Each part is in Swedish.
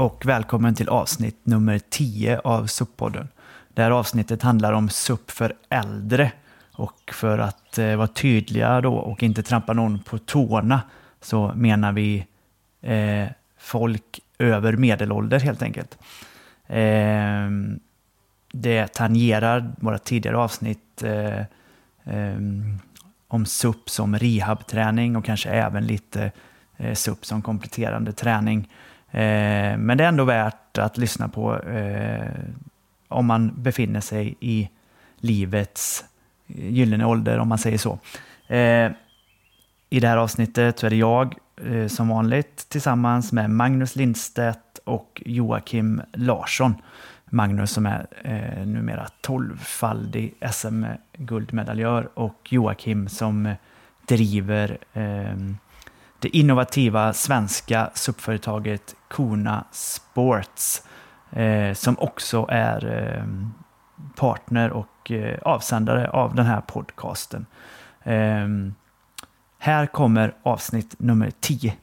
Och välkommen till avsnitt nummer 10 av SUP-podden. Det här avsnittet handlar om SUP för äldre. Och för att eh, vara tydliga då och inte trampa någon på tårna så menar vi eh, folk över medelålder helt enkelt. Eh, det tangerar våra tidigare avsnitt eh, eh, om SUP som rehabträning och kanske även lite eh, SUP som kompletterande träning. Eh, men det är ändå värt att lyssna på eh, om man befinner sig i livets gyllene ålder, om man säger så. Eh, I det här avsnittet så är det jag eh, som vanligt tillsammans med Magnus Lindstedt och Joakim Larsson. Magnus som är eh, numera tolvfaldig SM-guldmedaljör och Joakim som eh, driver eh, det innovativa svenska SUP-företaget Kona Sports eh, som också är eh, partner och eh, avsändare av den här podcasten. Eh, här kommer avsnitt nummer 10.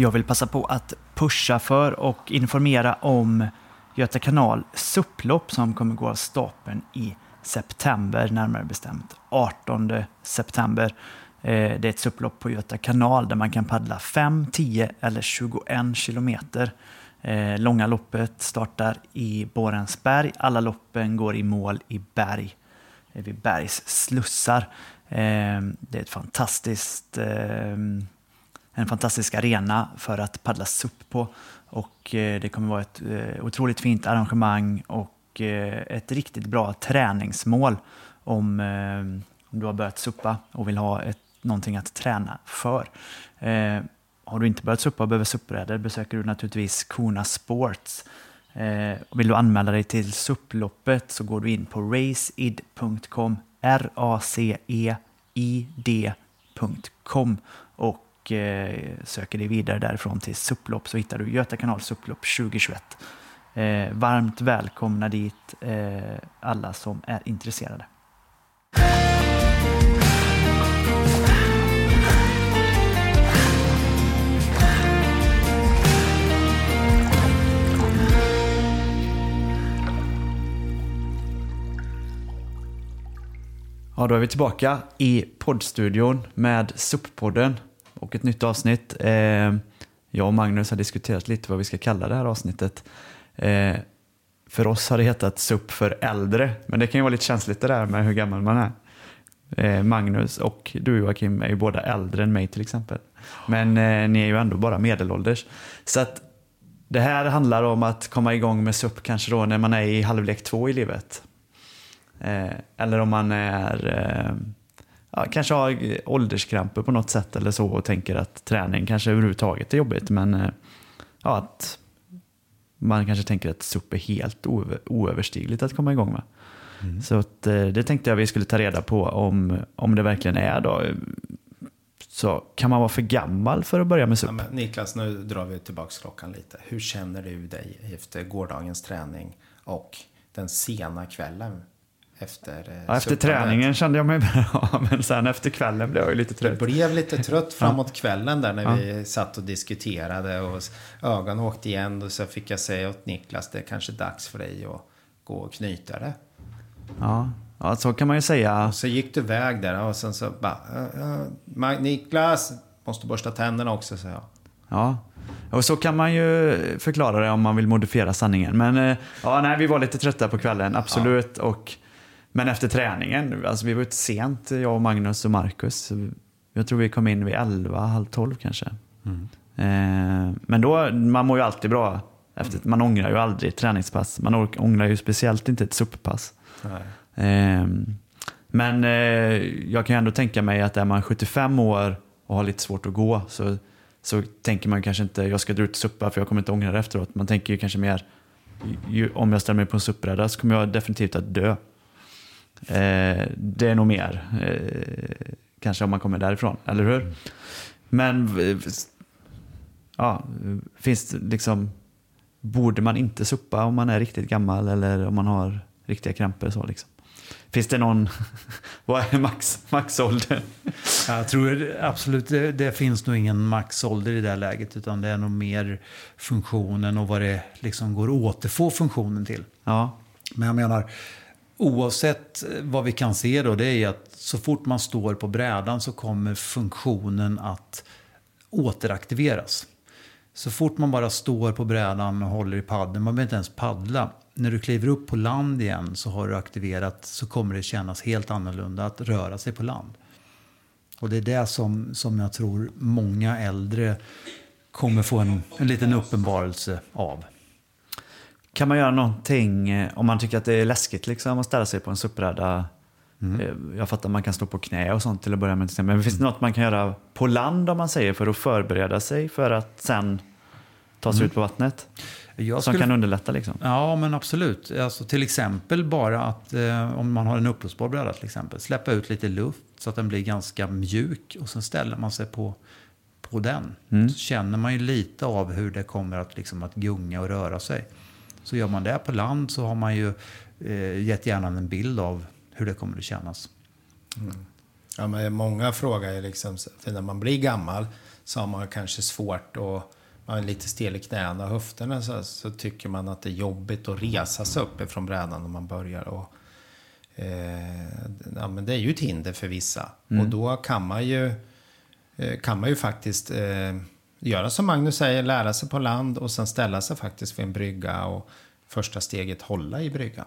Jag vill passa på att pusha för och informera om Göta kanal supplopp som kommer gå av stapeln i september, närmare bestämt 18 september. Eh, det är ett supplopp på Göta kanal där man kan paddla 5, 10 eller 21 kilometer. Eh, långa loppet startar i Borensberg. Alla loppen går i mål i Berg, eh, vid Bergs slussar. Det är ett fantastiskt ehm, en fantastisk arena för att paddla SUP på. Och eh, det kommer vara ett eh, otroligt fint arrangemang och eh, ett riktigt bra träningsmål om, om du har börjat suppa och vill ha ett, någonting att träna för. Har du inte börjat suppa och behöver suppbrädor besöker du naturligtvis Kona Sports. Vill du anmäla dig till supploppet så går du in på raceid.com, R-A-C-E-I-D.com och och eh, söker dig vidare därifrån till supplopp så hittar du Göta kanal supplopp 2021. Eh, varmt välkomna dit eh, alla som är intresserade. Ja, då är vi tillbaka i poddstudion med SUP-podden och ett nytt avsnitt. Eh, jag och Magnus har diskuterat lite vad vi ska kalla det här avsnittet. Eh, för oss har det hetat SUP för äldre, men det kan ju vara lite känsligt det där med hur gammal man är. Eh, Magnus och du Joakim är ju båda äldre än mig till exempel. Men eh, ni är ju ändå bara medelålders. Så att det här handlar om att komma igång med SUP kanske då när man är i halvlek två i livet. Eh, eller om man är eh, ja, kanske har ålderskramper på något sätt eller så och tänker att träning kanske överhuvudtaget är jobbigt. Men eh, ja, att man kanske tänker att SUP är helt oöverstigligt att komma igång med. Mm. Så att, eh, det tänkte jag vi skulle ta reda på om, om det verkligen är då. Så kan man vara för gammal för att börja med SUP? Ja, Niklas, nu drar vi tillbaka klockan lite. Hur känner du dig efter gårdagens träning och den sena kvällen efter eh, ja, Efter träningen kände jag mig bra, men sen efter kvällen blev jag lite trött. Du blev lite trött framåt kvällen där när ja. vi satt och diskuterade och ögonen åkte igen och så fick jag säga åt Niklas det är kanske dags för dig att gå och knyta det. Ja, ja så kan man ju säga. Och så gick du iväg där och sen så bara, uh, Niklas, måste borsta tänderna också, sa jag. Ja, och så kan man ju förklara det om man vill modifiera sanningen. Men eh, ja, nej, vi var lite trötta på kvällen, absolut. Ja. Och men efter träningen, alltså vi var ute sent, jag och Magnus och Marcus. Jag tror vi kom in vid 11, halv 12 kanske. Mm. Eh, men då, man mår ju alltid bra. Efter, man ångrar ju aldrig ett träningspass. Man ångrar ju speciellt inte ett suppass. Eh, men eh, jag kan ju ändå tänka mig att är man 75 år och har lite svårt att gå så, så tänker man kanske inte jag ska dra ut och suppa för jag kommer inte ångra det efteråt. Man tänker ju kanske mer ju, om jag ställer mig på en suppbräda så kommer jag definitivt att dö. Eh, det är nog mer, eh, kanske om man kommer därifrån, eller hur? Men ja, finns det liksom, borde man inte suppa om man är riktigt gammal eller om man har riktiga krämpor? Så liksom? Finns det någon, vad är max, maxåldern? Jag tror absolut det, det finns nog ingen maxålder i det här läget utan det är nog mer funktionen och vad det liksom går att återfå funktionen till. Ja. Men jag menar, oavsett eh, vad vi kan se då, det är att så fort man står på brädan så kommer funktionen att återaktiveras. Så fort man bara står på brädan och håller i paddeln, man behöver inte ens paddla. När du kliver upp på land igen så har du aktiverat, så kommer det kännas helt annorlunda att röra sig på land. Och det är det som, som jag tror många äldre kommer få en, en liten uppenbarelse av. Kan man göra någonting eh, om man tycker att det är läskigt liksom, att ställa sig på en suppbräda? Mm. Eh, jag fattar att man kan stå på knä och sånt till att börja med. Men finns det något man kan göra på land om man säger för att förbereda sig för att sen ta sig mm. ut på vattnet? Jag som skulle... kan underlätta liksom? Ja, men absolut. Alltså, till exempel bara att eh, om man har en uppblåsbar bräda till exempel, släppa ut lite luft så att den blir ganska mjuk och sen ställer man sig på, på den. Mm. Så känner man ju lite av hur det kommer att, liksom, att gunga och röra sig. Så gör man det på land så har man ju eh, gett hjärnan en bild av hur det kommer att kännas. Mm. Ja, men många frågar ju liksom, för när man blir gammal så har man kanske svårt att man är lite stel i knäna och höfterna så, så, tycker man att det är jobbigt att resa sig upp ifrån brädan när man börjar. Och, eh, ja, men det är ju ett hinder för vissa. Mm. Och då kan man ju, eh, kan man ju faktiskt eh, göra som Magnus säger, lära sig på land och sen ställa sig faktiskt vid en brygga och första steget hålla i bryggan.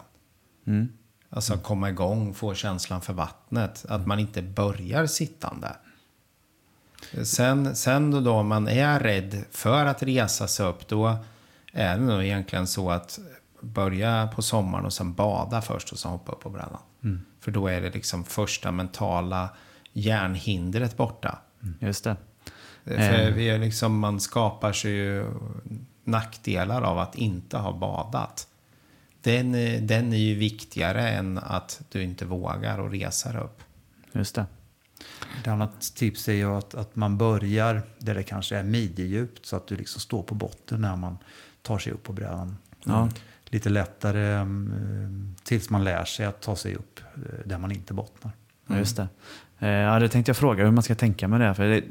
Mm. Alltså komma igång, få känslan för vattnet. Att man inte börjar sittande. Sen, sen då, då man är rädd för att resa sig upp, då är det nog egentligen så att börja på sommaren och sen bada först och sen hoppa upp på brädan. Mm. För då är det liksom första mentala hjärnhindret borta. Mm. Just det. För eh. vi är liksom, man skapar sig ju nackdelar av att inte ha badat. Den, den är ju viktigare än att du inte vågar och resa dig upp. Just det. Ett annat tips är ju att, att man börjar där det kanske är midjedjupt så att du liksom står på botten när man tar sig upp på brädan. Ja. Lite lättare um, tills man lär sig att ta sig upp där man inte bottnar. Mm. Just det. Eh, ja, det tänkte jag fråga hur man ska tänka med det. För det,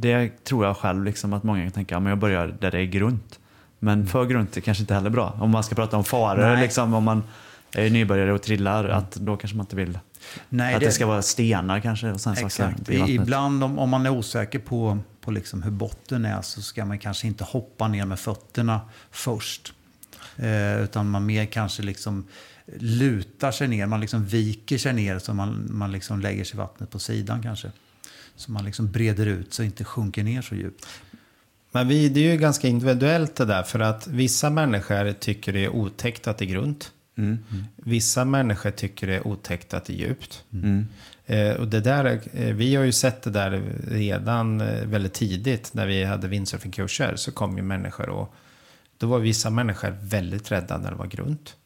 det tror jag själv liksom att många kan tänka, men jag börjar där det är grunt. Men mm. för grunt är kanske inte heller bra. Om man ska prata om faror, liksom, om man är nybörjare och trillar, att då kanske man inte vill Nej, att det, det ska vara stenar kanske? Och sen exakt. I Ibland om, om man är osäker på, på liksom hur botten är så ska man kanske inte hoppa ner med fötterna först. Eh, utan man mer kanske liksom lutar sig ner, man liksom viker sig ner så man, man liksom lägger sig vattnet på sidan kanske. Så man liksom breder ut så inte sjunker ner så djupt. Men vi, det är ju ganska individuellt det där, för att vissa människor tycker det är otäckt att det är grunt. Mm. Vissa människor tycker det är otäckt att det är djupt. Mm. Eh, och det där, eh, vi har ju sett det där redan eh, väldigt tidigt när vi hade windsurfingkurser. Så kom ju människor och då var vissa människor väldigt rädda när det var grunt.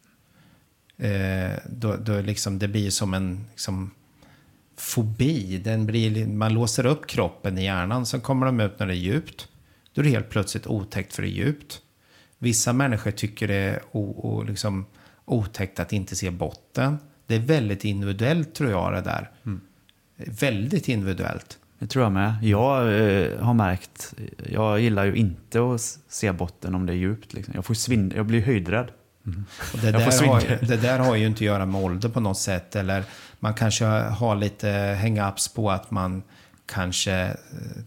Eh, då, då liksom, det blir som en liksom, fobi. Den blir, man låser upp kroppen i hjärnan. Sen kommer de ut när det är djupt. Då är det helt plötsligt otäckt för det är djupt. Vissa människor tycker det är o, o, liksom, otäckt att inte se botten. Det är väldigt individuellt tror jag det där. Mm. Väldigt individuellt. Det tror jag med. Jag eh, har märkt, jag gillar ju inte att se botten om det är djupt. Liksom. Jag, får svin jag blir höjdrädd. Mm. Och det, där har, det där har ju inte att göra med ålder på något sätt. Eller man kanske har lite hang-ups på att man kanske eh,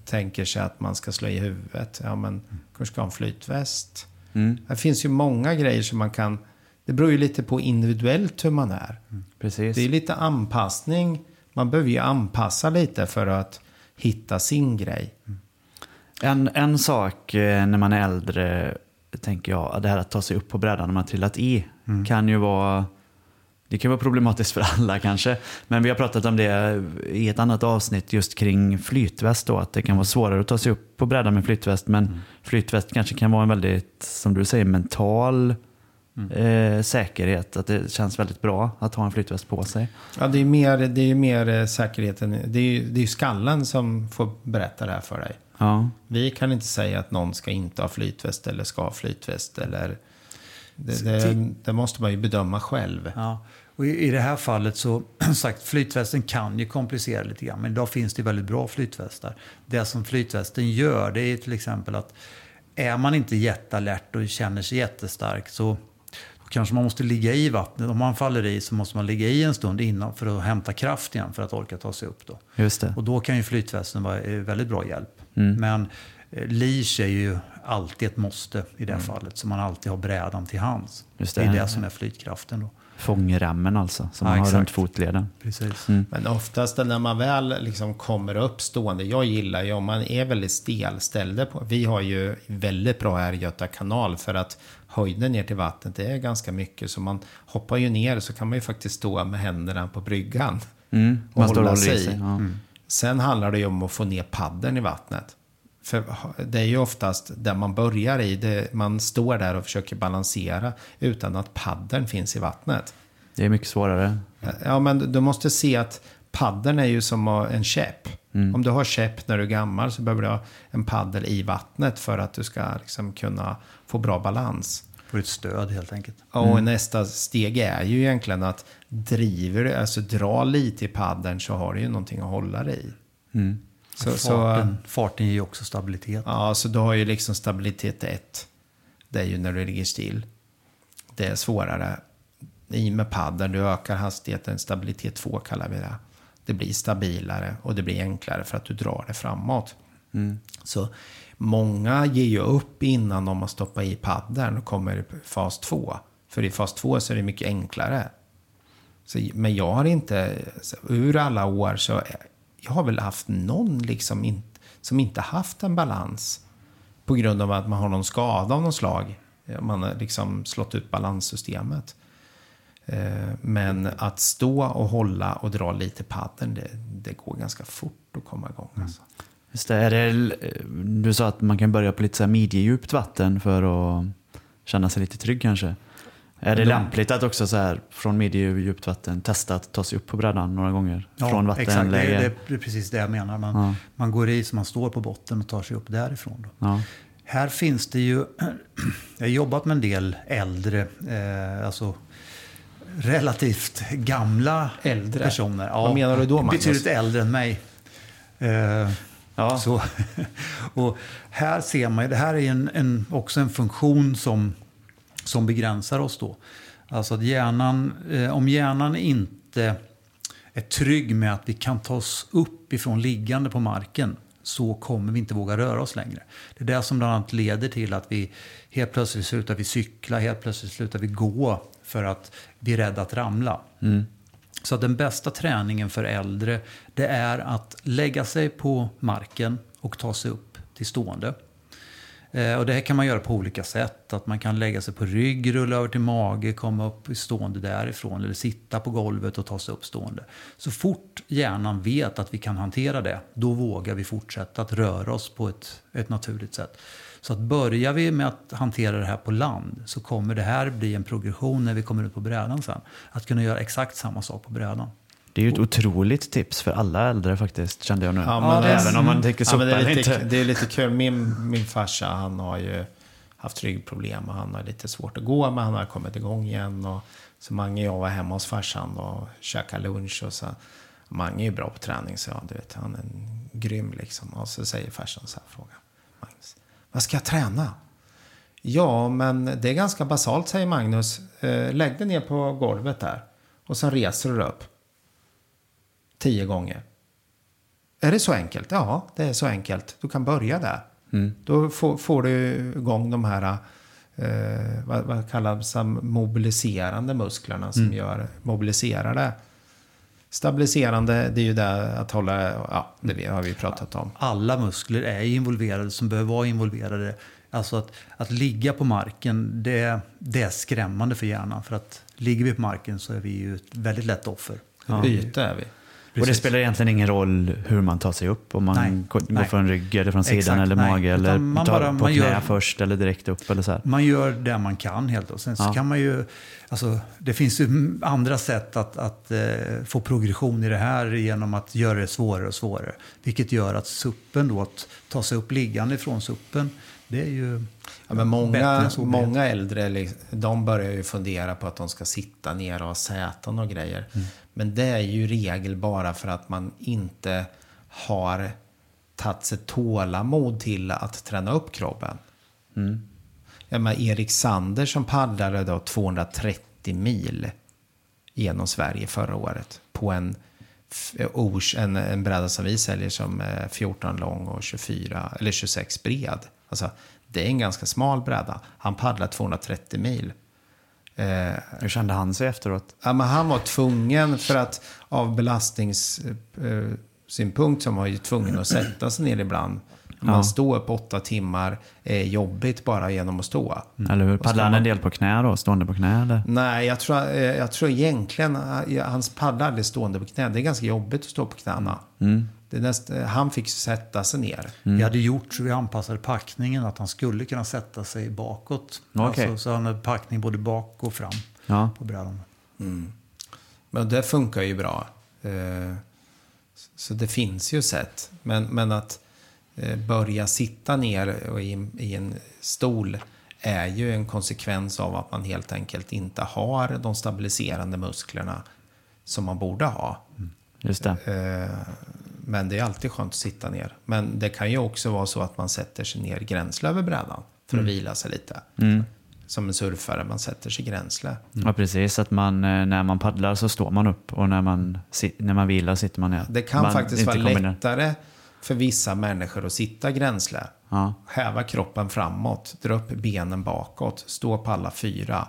tänker sig att man ska slå i huvudet. Ja, men kanske ska ha en flytväst. Mm. Det finns ju många grejer som man kan det beror ju lite på individuellt hur man är. Mm, precis. Det är lite anpassning. Man behöver ju anpassa lite för att hitta sin grej. Mm. En, en sak eh, när man är äldre, tänker jag, det här att ta sig upp på brädan när man trillat i, mm. kan ju vara det kan vara problematiskt för alla kanske. Men vi har pratat om det i ett annat avsnitt just kring flytväst. Då, att det kan vara svårare att ta sig upp på brädan med flytväst. Men mm. flytväst kanske kan vara en väldigt, som du säger, mental Mm. Eh, säkerhet, att det känns väldigt bra att ha en flytväst på sig. Ja, det är mer, det är mer eh, säkerheten. Det är, det är skallen som får berätta det här för dig. Ja. Vi kan inte säga att någon ska inte ha flytväst eller ska ha flytväst. Eller, det, det, det måste man ju bedöma själv. Ja. Och i, I det här fallet så, sagt, flytvästen kan ju komplicera lite grann. Men idag finns det väldigt bra flytvästar. Det som flytvästen gör, det är till exempel att är man inte jättealert och känner sig jättestark så kanske man måste ligga i vattnet. Om man faller i så måste man ligga i en stund innan för att hämta kraft igen för att orka ta sig upp. Då. Just det. Och då kan ju flytvästen vara eh, väldigt bra hjälp. Mm. Men eh, leash är ju alltid ett måste i det fallet. Så man alltid har brädan till hands. Just det. det. är det som är flytkraften då. Fångremmen alltså, som Ja, man har exakt. runt fotleden. Precis. Men oftast när man väl liksom kommer upp stående, jag gillar ju om man är väldigt stelställda på. Vi har ju väldigt bra här i Göta kanal för att höjden ner till vattnet det är ganska mycket. Så man hoppar ju ner så kan man ju faktiskt stå med händerna på bryggan. Mm. Och Man hålla sig. sig. Ja. Sen handlar det ju om att få ner paddeln i vattnet. För det är ju oftast där man börjar i, det, man står där och försöker balansera utan att paddeln finns i vattnet. Det är mycket svårare. Ja, men du måste se att paddeln är ju som en käpp. Mm. Om du har käpp när du är gammal så behöver du ha en paddel i vattnet för att du ska liksom kunna få bra balans. Får ett stöd helt enkelt. Och nästa steg är ju egentligen att driver du, alltså dra lite i paddeln så har du ju någonting att hålla dig i. Mm. Så, så, farten, farten ger ju också stabilitet. ja, så du har ju liksom stabilitet 1. Det är ju när du ligger still. Det är svårare. I med paddeln, du ökar hastigheten, stabilitet 2 kallar vi det. Det blir stabilare och det blir enklare för att du drar det framåt. Så många ger ju upp innan de har stoppat i paddeln och kommer i fas 2. För i fas 2 så är det mycket enklare. Så, men jag har inte, ur alla år så, jag har väl haft någon liksom in, som inte haft en balans. På grund av att man har någon skada av något slag. Man har liksom slått ut balanssystemet. Eh, Men att stå och hålla och dra lite paddeln, det, det går ganska fort att komma igång. Alltså. Just det, är det, du sa att man kan börja på lite så här midjedjupt vatten för att känna sig lite trygg kanske. Är det De- lämpligt att också så här, från midjedjupt vatten testa att ta sig upp på brädan några gånger? från exakt. Det vattenläge? är, det är precis det jag menar. Man, Ja. man går i så man står på botten och tar sig upp därifrån. Då. Ja. Här finns det ju, jag har jobbat med en del äldre, eh, alltså relativt gamla Äldre? personer. Vad menar du då, Magnus? Betydligt äldre än mig. Eh, Ja. så, och här ser man ju, det här är en, en, också en funktion som, som begränsar oss då. Alltså att hjärnan, eh, om hjärnan inte är trygg med att vi kan ta oss upp ifrån liggande på marken så kommer vi inte våga röra oss längre. Det är det som bland annat leder till att vi helt plötsligt slutar vi cykla, helt plötsligt slutar vi gå för att vi är rädda att ramla. Så att den bästa träningen för äldre det är att lägga sig på marken och ta sig upp till stående. Eh, och det här kan man göra på olika sätt. Att man kan lägga sig på rygg, rulla över till mage, komma upp stående därifrån. Eller sitta på golvet och ta sig upp stående. Så fort hjärnan vet att vi kan hantera det, då vågar vi fortsätta att röra oss på ett, ett naturligt sätt. Så att börjar vi med att hantera det här på land så kommer det här bli en progression när vi kommer ut på brädan sen. Att kunna göra exakt samma sak på brädan. Det är ju ett otroligt tips för alla äldre faktiskt, kände jag nu. Ja, men det- Även om man tänker Ja, sopa men det, är lite, inte. det är lite kul. Min, min farsa han har ju haft ryggproblem och han har lite svårt att gå men han har kommit igång igen. Och, så Mange och jag var hemma hos farsan och käkade lunch. Och så, Mange är ju bra på träning så ja, du vet, han är en grym liksom. Och så säger farsan så här, fråga Magnus, vad ska jag träna? Ja, men det är ganska basalt säger Magnus. Eh, Lägg dig ner på golvet där och sen reser du upp. Tio gånger. Är det så enkelt? Ja, det är så enkelt. Du kan börja där. Då får, får du igång de här, eh, vad, vad kallas de, mobiliserande musklerna som gör, mobiliserar det. Stabiliserande, det är ju det att hålla, ja, det vi- har vi pratat om. alla muskler är involverade som behöver vara involverade. Alltså att, att ligga på marken, det, det är skrämmande för hjärnan. För att ligger vi på marken så är vi ju ett väldigt lätt offer. Byte är vi. Det Precis. spelar egentligen ingen roll hur man tar sig upp. Om man Nej, går nej. från rygg eller från sidan Exakt, eller mage. Eller man tar bara- på man knä gör- först eller direkt upp eller så här. Man gör det man kan helt och sen så Ja. kan man ju, alltså det finns ju andra sätt att, att eh, få progression i det här genom att göra det svårare och svårare. Vilket gör att suppen då, att ta sig upp liggande från suppen, det är ju Ja, men bättre många, så det. många äldre liksom, de börjar ju fundera på att de ska sitta ner och ha säten och grejer. Mm. Men det är ju regel bara för att man inte har tagit sig tålamod till att träna upp kroppen. Mm. Ja, men Erik Sander som paddlade då 230 mil genom Sverige förra året på en, en, en bräda som vi säljer som är 14 lång och 24 eller 26 bred. Alltså, det är en ganska smal bräda. Han paddlar 230 mil. Eh, Hur kände han sig efteråt? Ja, men han var tvungen för att av belastningssynpunkt som var ju tvungen att sätta sig ner ibland. Man Ja. står på åtta timmar är jobbigt bara genom att stå. Eller hur? Paddlade han en del på knä då? Stående på knä eller? Nej, jag tror, eh, jag tror egentligen eh, hans paddla aldrig stående på knä. Det är ganska jobbigt att stå på knäna. Mm. Det är näst, eh, han fick sätta sig ner. Vi hade gjort så vi anpassade packningen att han skulle kunna sätta sig bakåt. Okej. Alltså, så han hade packning både bak och fram Ja. på brädan. Men det funkar ju bra. Eh, Så det finns ju sätt. Men, men att eh, börja sitta ner och i, en- stol är ju en konsekvens av att man helt enkelt inte har de stabiliserande musklerna som man borde ha. Just det. Eh, Men det är alltid skönt att sitta ner. Men det kan ju också vara så att man sätter sig ner gränsle över brädan för att vila sig lite. Som en surfare, man sätter sig gränsle. Ja, precis. Att man, eh, när man paddlar så står man upp och när man, när man vilar sitter man ner. Det kan man faktiskt vara lättare för vissa människor att sitta gränsle. Ja. Häva kroppen framåt, dra upp benen bakåt, stå på alla fyra.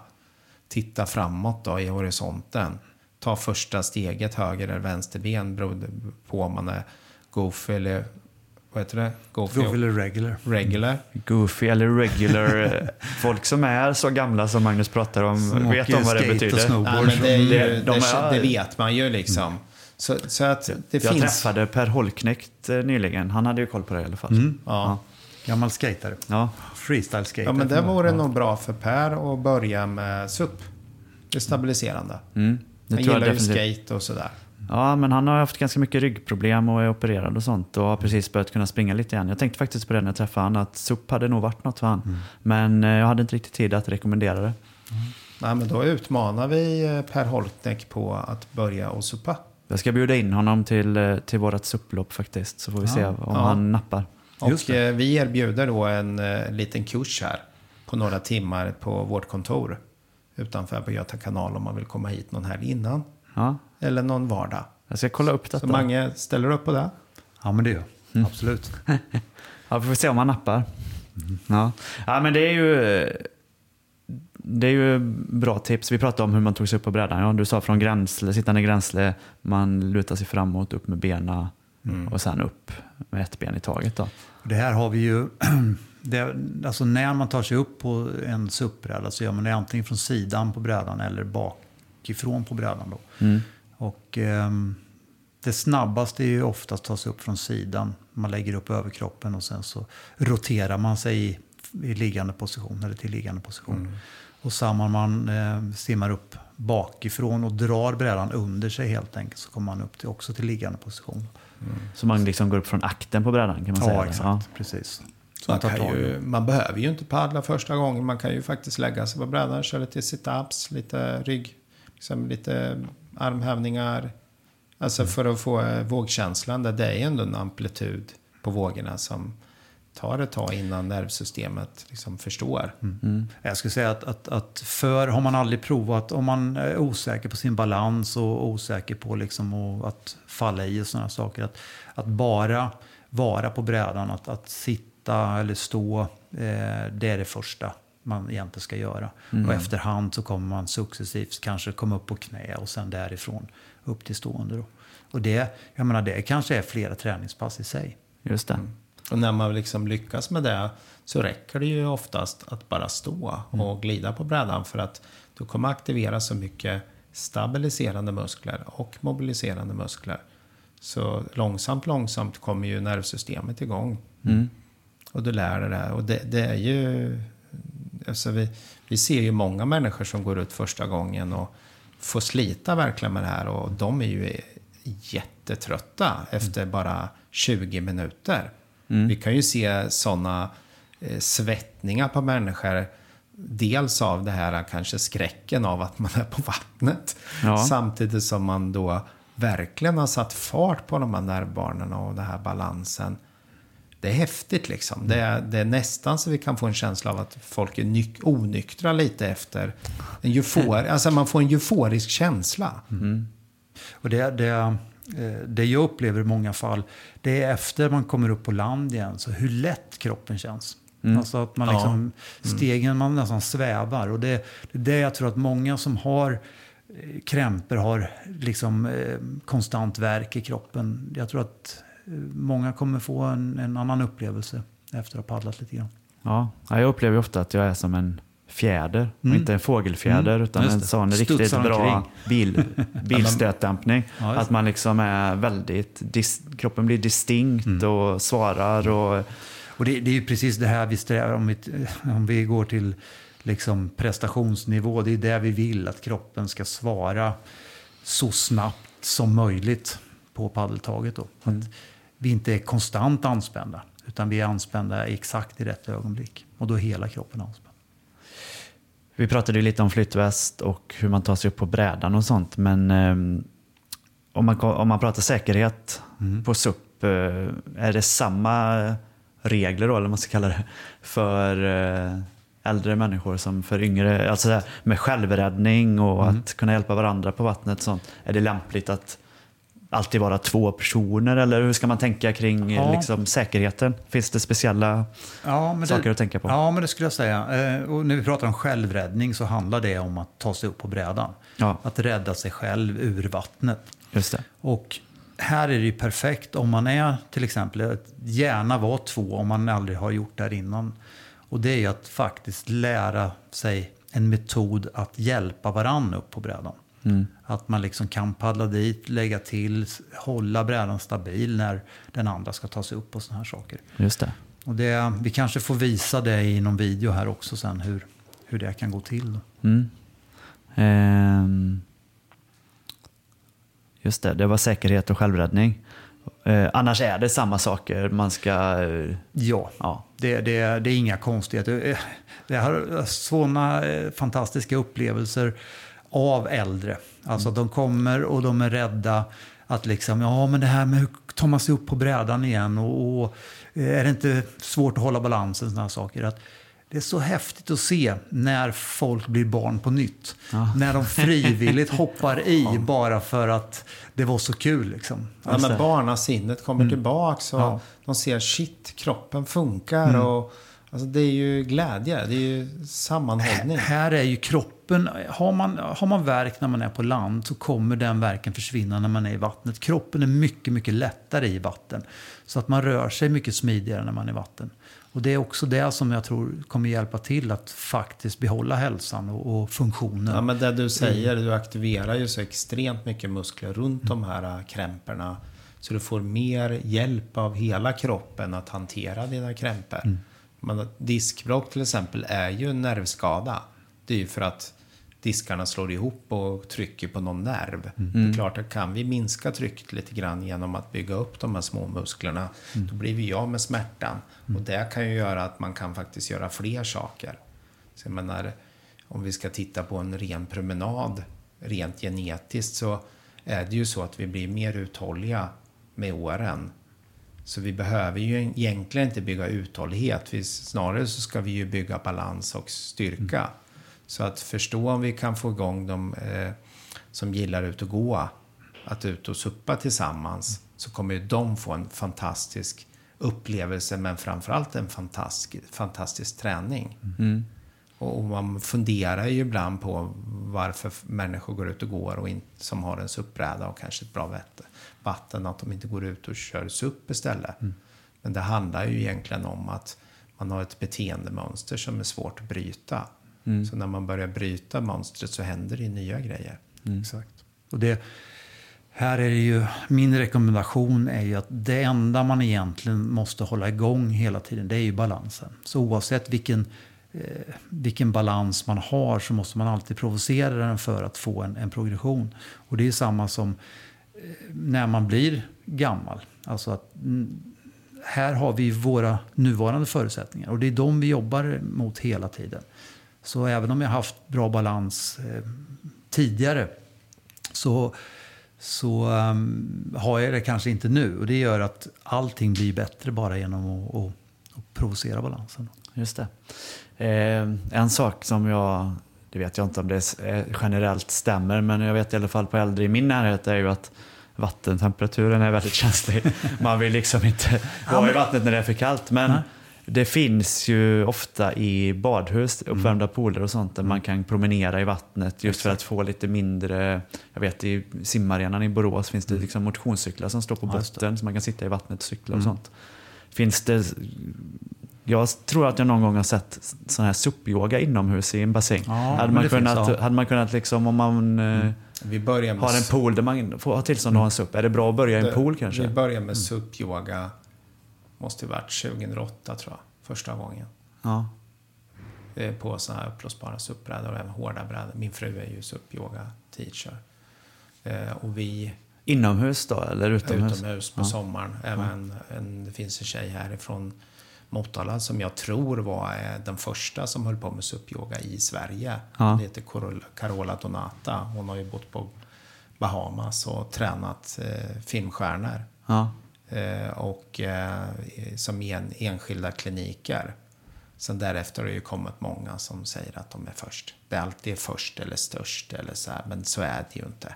Titta framåt då i horisonten. Ta första steget, höger eller vänster ben beroende på om man är goofy eller vad heter det? Goofy Då eller regular. regular. Goofy eller regular. eh, Folk som är så gamla som Magnus pratar om Som vet om vad det och betyder. Nej, men det, är ju, det, de är- det vet man ju liksom. Så, så att det Jag finns... träffade Per Holknekt eh, nyligen. Han hade ju koll på det i alla fall. Mm. Ja. Gammal skatare. Ja. Freestyle skater. Ja, men det vore nog bra för Per att börja med SUP. Det är stabiliserande. Mm. Det Han tror jag gillar ju skate och sådär. Ja, men han har haft ganska mycket ryggproblem och är opererad och sånt och har precis börjat kunna springa lite igen. Jag tänkte faktiskt på det när jag träffade honom, att SUP hade nog varit något för han. Mm. Men eh, jag hade inte riktigt tid att rekommendera det. Nej, men då utmanar vi eh, Per Holkneck på att börja och supa. Jag ska bjuda in honom till, eh, till vårt SUP-lopp faktiskt, så får vi se om ja. han nappar. Just Och eh, vi erbjuder då en eh, liten kurs här på några timmar på vårt kontor utanför på Göta kanal om man vill komma hit någon helg innan. Ja, Eller någon vardag. jag ska kolla upp detta. Så Mange ställer upp på det. Ja, men det gör jag. Absolut. Ja, vi får se om han nappar. Ja. ja, men det är ju... Det är ju bra tips. Vi pratade om hur man tog sig upp på brädan. Ja, du sa från gränsle, sittande gränsle, man lutar sig framåt, upp med benen och sen upp med ett ben i taget. Då. Det här har vi ju... Det, alltså när man tar sig upp på en SUP-bräda så gör man det antingen från sidan på brädan eller bakifrån på brädan. Då. Och ehm, det snabbaste är ju oftast att ta sig upp från sidan. Man lägger upp överkroppen och sen så roterar man sig i, i liggande position eller till liggande position. Och samma man eh, simmar upp bakifrån och drar brädan under sig helt enkelt så kommer man upp till, också till liggande position. Så man liksom går upp från akten på brädan kan man säga. Ja, exakt. Precis. Så Man, i ju, man behöver ju inte paddla första gången. Man kan ju faktiskt lägga sig på brädan, köra lite sit-ups, lite rygg, liksom lite armhävningar. Alltså för att få eh, vågkänslan. där Det är ändå en amplitud på vågorna som tar ett tag innan nervsystemet liksom förstår. Jag skulle säga att, att, att för har man aldrig provat, om man är osäker på sin balans och osäker på liksom att falla i och sådana saker. Att, att bara vara på brädan, att, att sitta eller stå, eh, det är det första man egentligen ska göra. Och efterhand så kommer man successivt kanske komma upp på knä och sen därifrån upp till stående. Då. Och det, jag menar, det kanske är flera träningspass i sig. Just det. Och när man liksom lyckas med det så räcker det ju oftast att bara stå och glida på brädan. För att du kommer aktivera så mycket stabiliserande muskler och mobiliserande muskler. Så långsamt, långsamt kommer ju nervsystemet igång. Mm. Och du lär dig det här. Och det, det är ju... Alltså vi, vi ser ju många människor som går ut första gången och får slita verkligen med det här. Och de är ju jättetrötta efter bara 20 minuter. Vi kan ju se sådana eh, svettningar på människor. Dels av det här kanske skräcken av att man är på vattnet. Ja. Samtidigt som man då verkligen har satt fart på de här nervbanorna och den här balansen. Det är häftigt liksom. Det är, det är nästan så vi kan få en känsla av att folk är nyk- onyktra lite efter en eufor, alltså man får en euforisk känsla. Och det, det, det jag upplever i många fall, det är efter man kommer upp på land igen, så hur lätt kroppen känns. Alltså att man liksom, stegen, man nästan svävar. Och det, det är det jag tror att många som har eh, krämpor har liksom eh, konstant värk i kroppen. Jag tror att eh, många kommer få en, en annan upplevelse efter att ha paddlat lite grann. Ja, ja, jag upplever ofta att jag är som en fjäder. Och inte en fågelfjäder Mm, utan en sån riktigt bra bil, bilstötdämpning. Ja, att man liksom är väldigt, dis, kroppen blir distinkt Mm. och svarar. Och, Och det, det är ju precis det här vi strävar om vi, om vi går till liksom prestationsnivå. Det är det vi vill, att kroppen ska svara så snabbt som möjligt på paddeltaget. Då. Att vi inte är konstant anspända, utan vi är anspända exakt i rätt ögonblick. Och då är hela kroppen anspänd. Vi pratade ju lite om flytväst och hur man tar sig upp på brädan och sånt. Men ehm, om, man, om man pratar säkerhet Mm. på SUP, eh, är det samma regler då, eller vad man ska kalla det, för eh, äldre människor som för yngre? Alltså här, med självräddning och Mm. att kunna hjälpa varandra på vattnet. och Sånt. Är det lämpligt att alltid vara två personer eller hur ska man tänka kring Ja. liksom, säkerheten? Finns det speciella Ja, saker det, att tänka på? Ja, men det skulle jag säga. Eh, Och när vi pratar om självräddning så handlar det om att ta sig upp på brädan. Ja. Att rädda sig själv ur vattnet. Just det. Och här är det ju perfekt om man är till exempel, gärna vara två om man aldrig har gjort det här innan. Och det är ju att faktiskt lära sig en metod att hjälpa varann upp på brädan. Att man liksom kan paddla dit, lägga till, hålla brädan stabil när den andra ska ta sig upp och sådana här saker. Just det. Och det, vi kanske får visa det i någon video här också sen hur, hur det kan gå till. Mm. Ehm, just det, det var säkerhet och självräddning. Eh, annars är det samma saker man ska... eh, Ja, ja. Det, det, det är inga konstigheter. Eh, Jag har sådana fantastiska upplevelser av äldre. Alltså de kommer och de är rädda att liksom, ja men det här med hur tar man sig upp på brädan igen och, och eh, är det inte svårt att hålla balansen, sådana saker. Att det är så häftigt att se när folk blir barn på nytt. När de frivilligt hoppar i bara för att det var så kul. Liksom. Ja, men barnasinnet kommer tillbaks och Ja. de ser shit, kroppen funkar. Och, alltså, det är ju glädje, det är ju sammanhållning. Här är ju kroppen, har man, har man värk när man är på land så kommer den verken försvinna när man är i vattnet. Kroppen är mycket, mycket lättare i vatten. Så att man rör sig mycket smidigare när man är i vatten. Och det är också det som jag tror kommer hjälpa till att faktiskt behålla hälsan och, och funktionen. Ja, men det du säger, du aktiverar ju så extremt mycket muskler runt de här äh, krämporna. Så du får mer hjälp av hela kroppen att hantera dina krämpor. Men att diskbråck till exempel är ju en nervskada. Det är ju för att diskarna slår ihop och trycker på någon nerv. Det är klart att kan vi minska trycket lite grann genom att bygga upp de här små musklerna, då blir vi av med smärtan. Och det kan ju göra att man kan faktiskt göra fler saker. Så jag menar, om vi ska titta på en ren promenad rent genetiskt så är det ju så att vi blir mer uthålliga med åren. Så vi behöver ju egentligen inte bygga uthållighet. Vi, snarare så ska vi ju bygga balans och styrka. Så att förstå om vi kan få igång de eh, som gillar ut och gå, att ut och suppa tillsammans, så kommer ju de få en fantastisk upplevelse, men framförallt en fantastisk, fantastisk träning. Och och man funderar ju ibland på varför människor går ut och går och in, som har en SUP-bräda och kanske ett bra vatten, att de inte går ut och kör SUP istället. Men det handlar ju egentligen om att man har ett beteendemönster som är svårt att bryta. Så när man börjar bryta mönstret så händer det nya grejer. Exakt. Och det, Här är det ju, min rekommendation är ju att det enda man egentligen måste hålla igång hela tiden, det är ju balansen. Så oavsett vilken, eh, vilken balans man har så måste man alltid provocera den för att få en, en progression. Och det är samma som eh, när man blir gammal. Alltså att mm, här har vi våra nuvarande förutsättningar och det är de vi jobbar mot hela tiden. Så även om jag haft bra balans eh, tidigare så så um, har jag det kanske inte nu. Och det gör att allting blir bättre bara genom att, att, att provocera balansen. Just det. Eh, en sak som jag, det vet jag inte om det generellt stämmer, men jag vet i alla fall på äldre i min närhet är ju att vattentemperaturen är väldigt känslig. Man vill liksom inte vara i vattnet när det är för kallt. Men Nej. Det finns ju ofta i badhus, uppvärmda mm. pooler och sånt, där man kan promenera i vattnet just Exakt. för att få lite mindre, jag vet i simarenan i Borås finns det mm. liksom motionscyklar som står på botten så man kan sitta i vattnet och cykla och mm. sånt. Finns det, jag tror att jag någon gång har sett sån här SUP-yoga inomhus i en bassäng. Ja, hade, man kunnat, finns, ja. hade man kunnat, liksom, om man eh, mm. vi börjar med har en pool där man får ha tillstånd att ha en SUP, är det bra att börja i en pool kanske? Vi börjar med mm. SUP-yoga måste ju varit 2008 tror jag, första gången. Ja. På sådana här uppblåsbara SUP-brädor och även hårda brädor. Min fru är ju SUP-yoga-teacher. Eh, och vi... Inomhus då, eller utomhus? Utomhus på ja. sommaren. Även en, det finns en tjej härifrån Motala som jag tror var eh, den första som höll på med SUP-yoga i Sverige. Ja. Hon heter Carola Donata. Hon har ju bott på Bahamas och tränat eh, filmstjärnor. Ja. Eh, och eh, som en, enskilda kliniker. Sen därefter har det ju kommit många som säger att de är först. Det är alltid först eller störst eller så här, men så är det ju inte.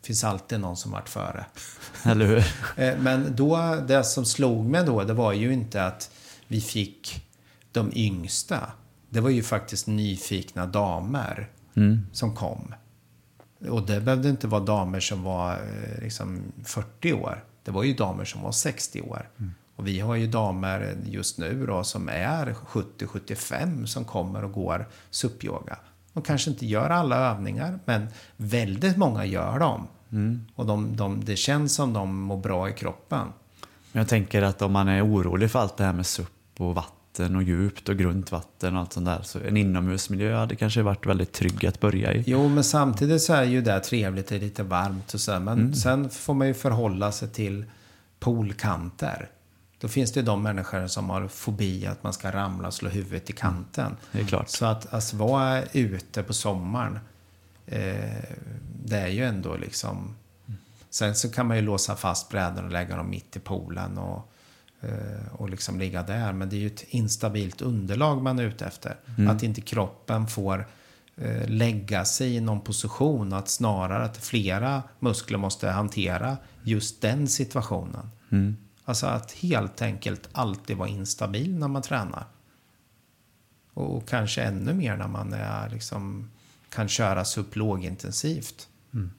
Det finns alltid någon som varit före. Eller hur? Eh, men då, det som slog mig då, det var ju inte att vi fick de yngsta. Det var ju faktiskt nyfikna damer mm. som kom. Och det behövde inte vara damer som var liksom 40 år. Det var ju damer som var 60 år. Mm. Och vi har ju damer just nu då som är 70-75 som kommer och går SUP-yoga. De kanske inte gör alla övningar, men väldigt många gör dem. Mm. Och de, de, det känns som de mår bra i kroppen. Jag tänker att om man är orolig för allt det här med SUP och vatten och djupt och grunt vatten och allt sånt där. Så en inomhusmiljö hade kanske varit väldigt trygg att börja i. Jo, men samtidigt så är ju det trevligt, det är lite varmt och så. Men mm. sen får man ju förhålla sig till poolkanter. Då finns det ju de människor som har fobi att man ska ramla och slå huvudet i kanten. Mm. Så att alltså, vara ute på sommaren, eh, det är ju ändå liksom... Sen så kan man ju låsa fast brädorna och lägga dem mitt i poolen och, och liksom ligga där. Men det är ju ett instabilt underlag man är ute efter. Mm. Att inte kroppen får eh, lägga sig i någon position. Att snarare att flera muskler måste hantera just den situationen. Mm. Alltså att helt enkelt alltid vara instabil när man tränar. Och kanske ännu mer när man är, liksom, kan köra SUP lågintensivt. Mm.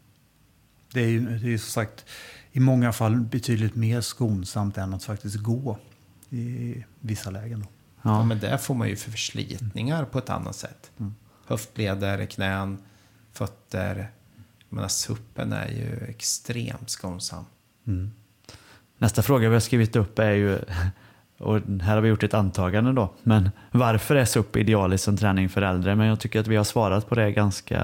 Det är ju det är som sagt i många fall betydligt mer skonsamt än att faktiskt gå i vissa lägen. Då. Ja. ja men där får man ju förslitningar mm. på ett annat sätt. Mm. Höftleder, knän, fötter. Men suppen är ju extremt skonsam. Mm. Nästa fråga vi har skrivit upp är ju, och här har vi gjort ett antagande då, men varför är SUP idealiskt som träning för äldre? Men jag tycker att vi har svarat på det ganska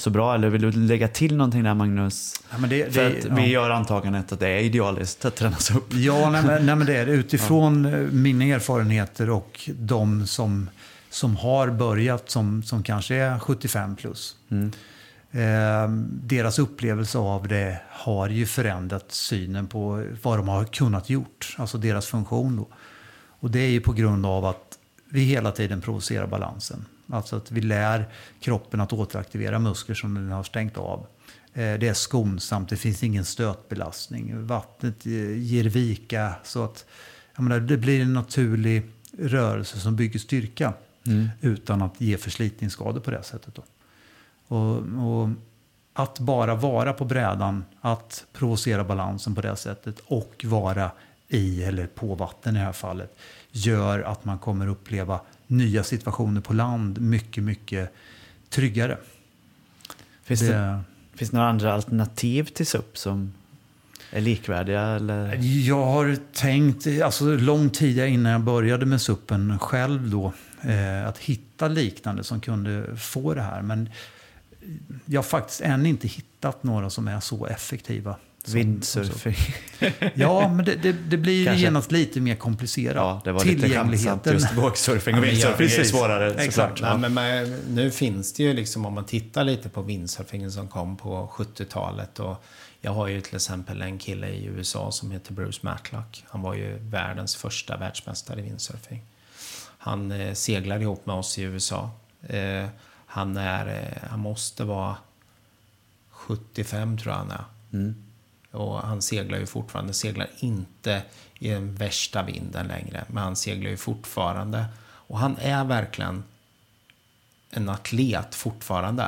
så bra. Eller vill du lägga till någonting där Magnus? Ja, det, för att ja. vi gör antagandet att det är idealiskt att tränas upp. Ja, nej, men, nej, men det är det. Utifrån ja. mina erfarenheter och de som, som har börjat som, som kanske är 75 plus. Mm. Eh, deras upplevelse av det har ju förändrat synen på vad de har kunnat gjort, alltså deras funktion. Då. Och det är ju på grund av att vi hela tiden provocerar balansen. Alltså att vi lär kroppen att återaktivera muskler som den har stängt av. Eh, det är skonsamt, det finns ingen stötbelastning. Vattnet eh, ger vika så att menar, det blir en naturlig rörelse som bygger styrka mm. utan att ge förslitningsskador på det sättet. Och, och, att bara vara på brädan, att provocera balansen på det sättet och vara i eller på vatten i det här fallet gör att man kommer uppleva nya situationer på land mycket, mycket tryggare. Finns det, det, Finns det några andra alternativ till SUP som är likvärdiga? Eller? Jag har tänkt, alltså lång tid innan jag började med suppen själv då, eh, att hitta liknande som kunde få det här. Men jag har faktiskt än inte hittat några som är så effektiva. Windsurfing. Ja, men det, det, det blir ju Kanske. genast lite mer komplicerat. Ja, det var lite skämtsamt. Tillgängligheten. Just vågsurfing och Ja, men ja, windsurfing är svårare Exakt. Nej, men man, nu finns det ju liksom, om man tittar lite på windsurfingen som kom på 70-talet. Och jag har ju till exempel en kille i USA som heter Bruce Matlock. Han var ju världens första världsmästare i windsurfing. Han eh, seglar ihop med oss i USA. Eh, han, är, eh, han måste vara 75 tror jag han är. Mm. Och han seglar ju fortfarande, seglar inte i den värsta vinden längre, men han seglar ju fortfarande. Och han är verkligen en atlet fortfarande.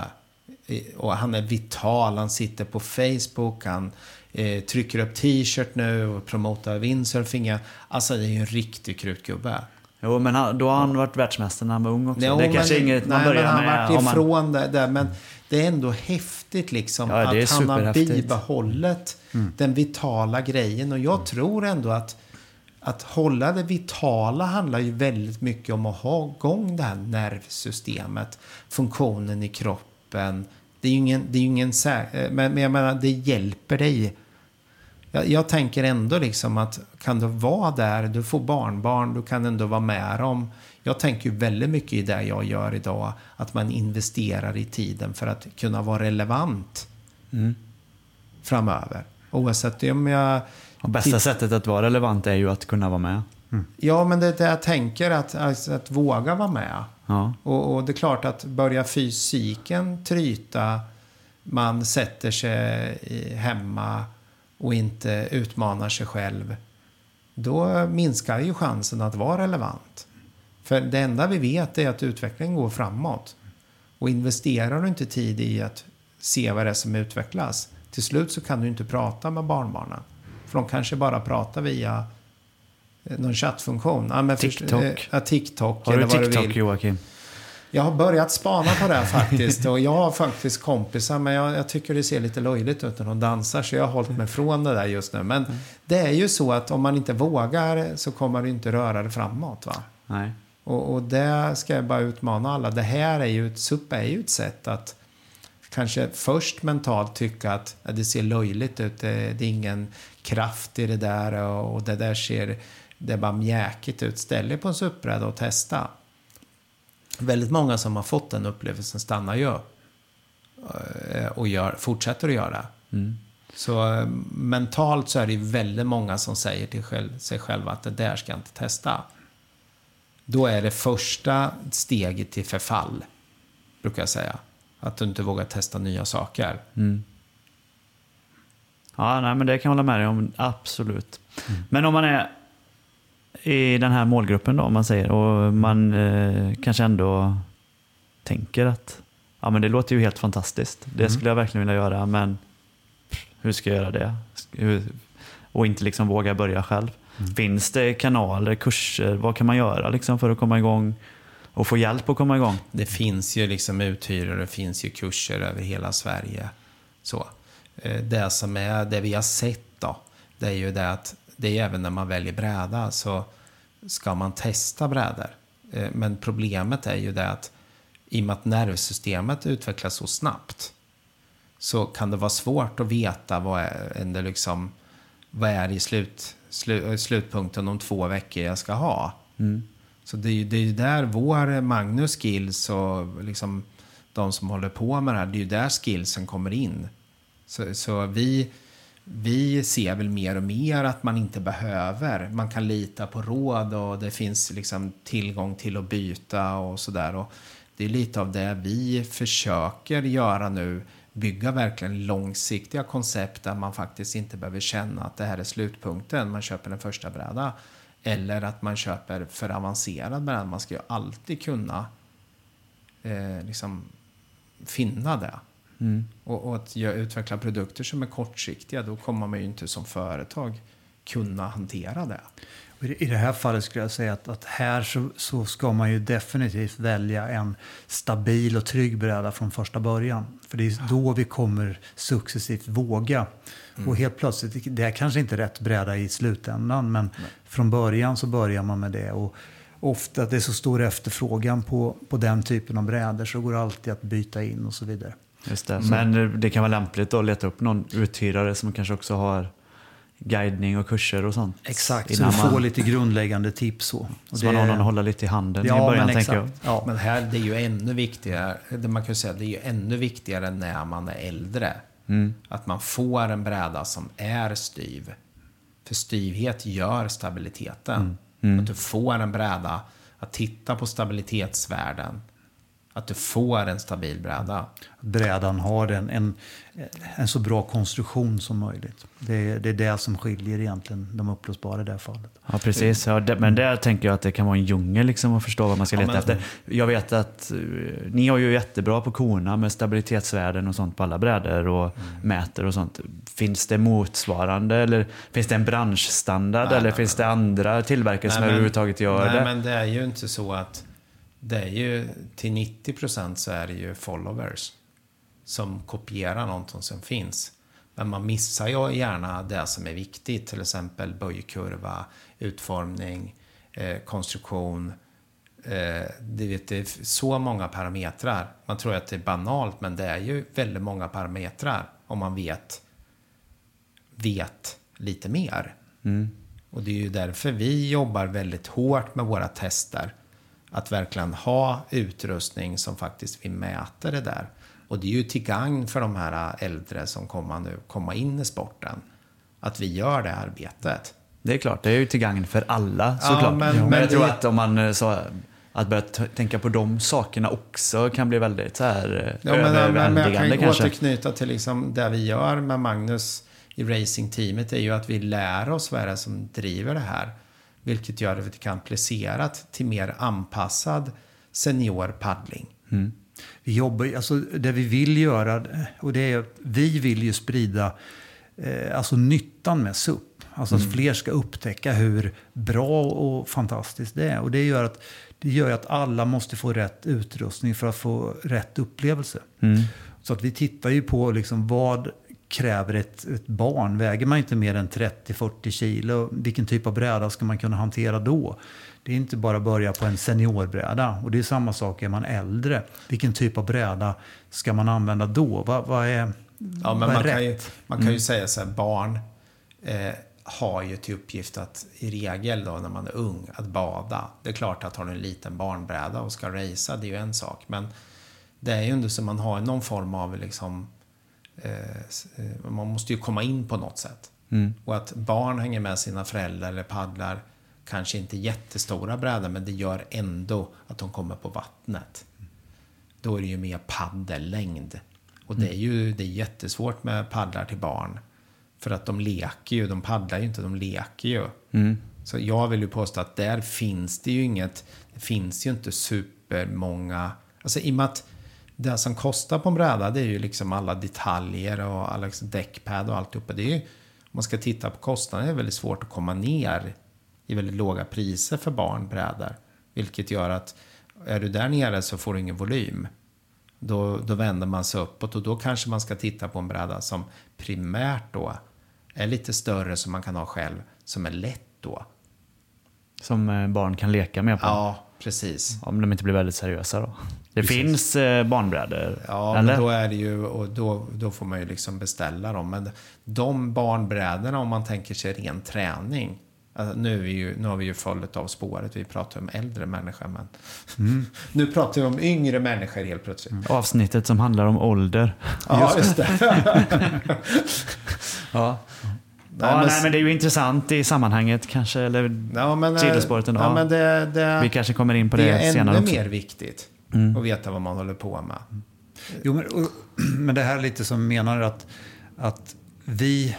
Och han är vital, han sitter på Facebook, han eh, trycker upp t-shirt nu och promotar windsurfing. Alltså det är ju en riktig krutgubbe. Jo, men han, då har han varit världsmästare när han var ung också. Jo, det är kanske men- inget man nej, börjar men han med. har varit man- ifrån det där. Men det är ändå häftigt liksom Ja, det är att han har superhäftigt. Bibehållit den vitala grejen. Och jag tror ändå att att hålla det vitala handlar ju väldigt mycket om att ha igång det här nervsystemet, funktionen i kroppen. Det är ju ingen, det är ingen eh, men, jag menar, det hjälper dig. Jag, jag tänker ändå liksom att kan du vara där, du får barnbarn, du kan ändå vara med dem. Jag tänker ju väldigt mycket i det jag gör idag, att man investerar i tiden för att kunna vara relevant framöver. Oavsett om jag... Och bästa sättet att vara relevant är ju att kunna vara med. Ja, men det är det jag tänker, att, alltså, att våga vara med. Ja. Och, och det är klart att börja fysiken tryta, man sätter sig hemma och inte utmanar sig själv. Då minskar ju chansen att vara relevant. För det enda vi vet är att utvecklingen går framåt. Och investerar du inte tid i att se vad det är som utvecklas, till slut så kan du inte prata med barnbarnen. För de kanske bara pratar via eh, någon chattfunktion. Ja, TikTok. eh, Ja, TikTok. Har du eller vad TikTok vill. Joakim? Jag har börjat spana på det faktiskt. Och jag har faktiskt kompisar, men jag, jag tycker det ser lite löjligt ut när de dansar. Så jag har hållit mig från det där just nu. Men det är ju så att om man inte vågar så kommer du inte röra det framåt. Va? Nej. Och, och det ska jag bara utmana alla. Det här är ju ett, SUP är ju ett sätt att kanske först mentalt tycka att ja, det ser löjligt ut. Det, det är ingen kraft i det där och, och det där ser det bara mjäkigt ut. Ställ dig på en SUP-bräda och testa. Väldigt många som har fått den upplevelsen stannar ju eh, och gör, fortsätter att göra. Så eh, mentalt så är det ju väldigt många som säger till själv, sig själva att det där ska jag inte testa. Då är det första steget till förfall, brukar jag säga. Att du inte vågar testa nya saker. Ja, nej, men det kan jag hålla med dig om. Absolut. Men om man är i den här målgruppen då, om man säger, och man eh, kanske ändå tänker att ja, men det låter ju helt fantastiskt. Det skulle jag verkligen vilja göra, men hur ska jag göra det? Hur, och inte liksom våga börja själv. Finns det kanaler, kurser, vad kan man göra liksom för att komma igång och få hjälp att komma igång? Det finns ju liksom uthyrare, det finns ju kurser över hela Sverige. Så. Eh, Det som är, det vi har sett då, det är ju det att det är även när man väljer bräda så ska man testa brädor. Eh, Men problemet är ju det att i och med att nervsystemet utvecklas så snabbt så kan det vara svårt att veta vad är, det liksom, vad är i slut, slu, slutpunkten om två veckor jag ska ha. Så det är ju det är där vår Magnus skills och liksom de som håller på med det här, det är ju där skillsen kommer in. Så, så vi, vi ser väl mer och mer att man inte behöver. Man kan lita på råd och det finns liksom tillgång till att byta och sådär. Det är lite av det vi försöker göra nu. Bygga verkligen långsiktiga koncept där man faktiskt inte behöver känna att det här är slutpunkten. Man köper en första bräda. Eller att man köper för avancerad bräda. Man ska ju alltid kunna eh, liksom finna det. Och, och att utveckla produkter som är kortsiktiga, då kommer man ju inte som företag kunna hantera det. I det här fallet skulle jag säga att, att här så, så, ska man ju definitivt välja en stabil och trygg bräda från första början. För det är då vi kommer successivt våga. Mm. Och helt plötsligt, det är kanske inte rätt bräda i slutändan, men Nej. från början så börjar man med det. Och ofta att det är så stor efterfrågan på, på den typen av brädor så går det alltid att byta in och så vidare. Just det. Men det kan vara lämpligt att leta upp någon uthyrare som kanske också har guidning och kurser och sånt. Exakt, så du får man... lite grundläggande tips. Så, och så det... man har någon att hålla lite i handen ja, i början, men tänker jag. Ja. Men här, det är ju ännu viktigare, det man kan säga, det är ju ännu viktigare när man är äldre. Mm. Att man får en bräda som är styv. För styvhet gör stabiliteten. Mm. Mm. Att du får en bräda att titta på stabilitetsvärden att du får en stabil bräda. Brädan har en, en, en så bra konstruktion som möjligt. Det är, det är det som skiljer egentligen de upplösbara i det här fallet. Ja, precis. Ja, det, men där tänker jag att det kan vara en djungel liksom att förstå vad man ska leta ja, men, efter. Jag vet att uh, ni har ju jättebra på korna med stabilitetsvärden och sånt på alla brädor och mm. mäter och sånt. Finns det motsvarande eller finns det en branschstandard nej, eller nej, finns nej. det andra tillverkare nej, som men, överhuvudtaget gör nej, det? Nej, men det är ju inte så att det är ju till 90 procent så är det ju followers som kopierar någonting som finns. Men man missar ju gärna det som är viktigt, till exempel böjkurva, utformning, eh, konstruktion. Eh, det, vet, det är så många parametrar. Man tror att det är banalt, men det är ju väldigt många parametrar om man vet, vet lite mer. Mm. Och det är ju därför vi jobbar väldigt hårt med våra tester att verkligen ha utrustning som faktiskt vi mäter det där. Och det är ju till gagn för de här äldre som kommer nu komma in i sporten. Att vi gör det arbetet. Det är klart, det är ju till gagn för alla såklart. Ja, men, men, men jag tror att om man eh, så, att börja tänka på de sakerna också kan bli väldigt så här ja, men, men, men jag kan kanske. återknyta till liksom det vi gör med Magnus i racingteamet är ju att vi lär oss vad är det som driver det här. Vilket gör att vi kan applicera till mer anpassad senior paddling. Mm. Vi jobbar, alltså det vi vill göra, och det är vi vill ju sprida eh, alltså nyttan med SUP. Alltså mm. att fler ska upptäcka hur bra och fantastiskt det är. Och det gör att, det gör att alla måste få rätt utrustning för att få rätt upplevelse. Mm. Så att vi tittar ju på liksom vad kräver ett, ett barn. Väger man inte mer än 30-40 kilo, vilken typ av bräda ska man kunna hantera då? Det är inte bara att börja på en seniorbräda. Och det är samma sak är man äldre. Vilken typ av bräda ska man använda då? Vad, vad är, ja, men vad är man rätt? Kan ju, man kan ju mm. säga så här, barn eh, har ju till uppgift att i regel då när man är ung, att bada. Det är klart att har du en liten barnbräda och ska racea, det är ju en sak. Men det är ju inte så man har någon form av liksom Eh, eh, man måste ju komma in på något sätt. Mm. Och att barn hänger med sina föräldrar eller paddlar kanske inte jättestora brädor men det gör ändå att de kommer på vattnet. Då är det ju mer paddellängd. Och det är ju det är jättesvårt med paddlar till barn. För att de leker ju, de paddlar ju inte, de leker ju. Mm. Så jag vill ju påstå att där finns det ju inget, det finns ju inte supermånga, alltså i och med att det som kostar på en bräda det är ju liksom alla detaljer och alla liksom däckpad och alltihopa. Det är ju, om man ska titta på kostnaden är det väldigt svårt att komma ner i väldigt låga priser för barnbrädor. Vilket gör att är du där nere så får du ingen volym. Då, då vänder man sig uppåt och då kanske man ska titta på en bräda som primärt då är lite större som man kan ha själv, som är lätt då. Som eh, barn kan leka med på? Ja, precis. Om de inte blir väldigt seriösa då. Det Precis. finns eh, barnbrädor? Ja, eller? men då är det ju, och då, då får man ju liksom beställa dem. Men de barnbrädorna, om man tänker sig ren träning. Alltså, nu, är vi ju, nu har vi ju följt av spåret, vi pratar om äldre människor. Men mm. nu pratar vi om yngre människor helt plötsligt. Mm. Avsnittet som handlar om ålder. Ja, just det. ja. Nej, ja, men, nej, men det är ju intressant i sammanhanget kanske, eller ja, men, sidospåret ändå. Ja, men det, det, vi kanske kommer in på det, det senare också. Det är ännu mer viktigt mm. och veta vad man håller på med. Jo, men, och, men det här är lite som menar att, att vi,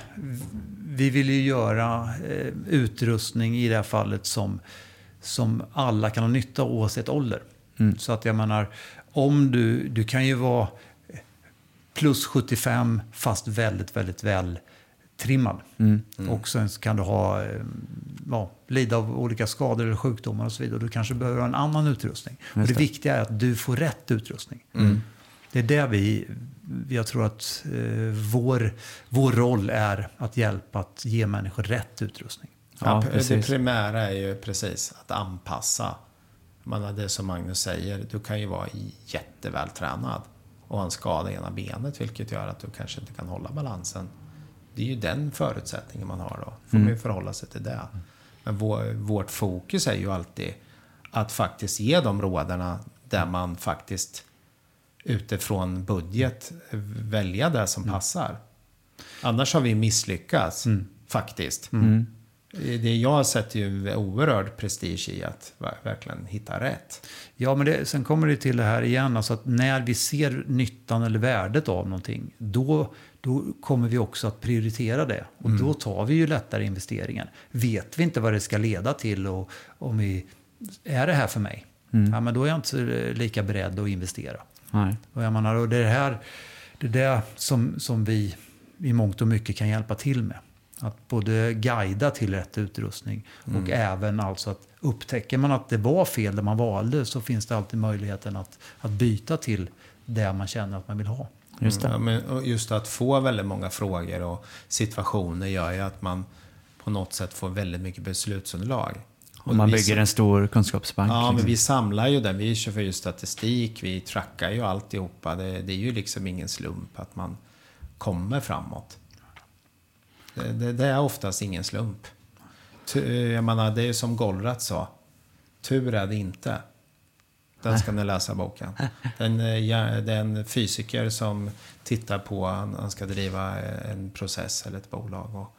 vi vill ju göra eh, utrustning i det här fallet som, som alla kan ha nytta av oavsett ålder. Mm. Så att jag menar, om du, du kan ju vara plus 75 fast väldigt, väldigt väl trimmad. Och sen så kan du ha, eh, ja, lida av olika skador eller sjukdomar och så vidare. Du kanske behöver ha en annan utrustning. och det, det. viktiga är att du får rätt utrustning. Det är där vi, jag tror att eh, vår, vår roll är att hjälpa att ge människor rätt utrustning. Ja, det precis. primära är ju precis att anpassa. Man, det som Magnus säger, du kan ju vara jättevältränad och ha en skada i ena benet vilket gör att du kanske inte kan hålla balansen. Det är ju den förutsättningen man har då. får man ju förhålla sig till det. Men vår, vårt fokus är ju alltid att faktiskt ge de råderna där man faktiskt utifrån budget välja det som passar. Annars har vi misslyckats faktiskt. Det jag sätter ju oerhörd prestige i att ver- verkligen hitta rätt. Ja, men det, sen kommer det till det här igen, alltså att när vi ser nyttan eller värdet av någonting, då, då kommer vi också att prioritera det. Och då tar vi ju lättare investeringen. Vet vi inte vad det ska leda till och om vi, är det här för mig? Ja, men då är jag inte lika beredd att investera. Nej. Och jag menar, och det är det här det är det som, som vi i mångt och mycket kan hjälpa till med. Att både guida till rätt utrustning och även alltså att upptäcker man att det var fel det man valde så finns det alltid möjligheten att, att byta till det man känner att man vill ha. Just det. Ja, men just att få väldigt många frågor och situationer gör ju att man på något sätt får väldigt mycket beslutsunderlag. Och man bygger en stor kunskapsbank. Ja, men liksom. vi samlar ju den. Vi kör för ju statistik, vi trackar ju alltihopa. Det, det är ju liksom ingen slump att man kommer framåt. Det, det, det är oftast ingen slump. Tu- Jag menar, det är ju som Goldratt sa. Tur är det inte. Den ska ni läsa boken. Den, eh, ja, det är en fysiker som tittar på, han, han ska driva eh, en process eller ett bolag. Och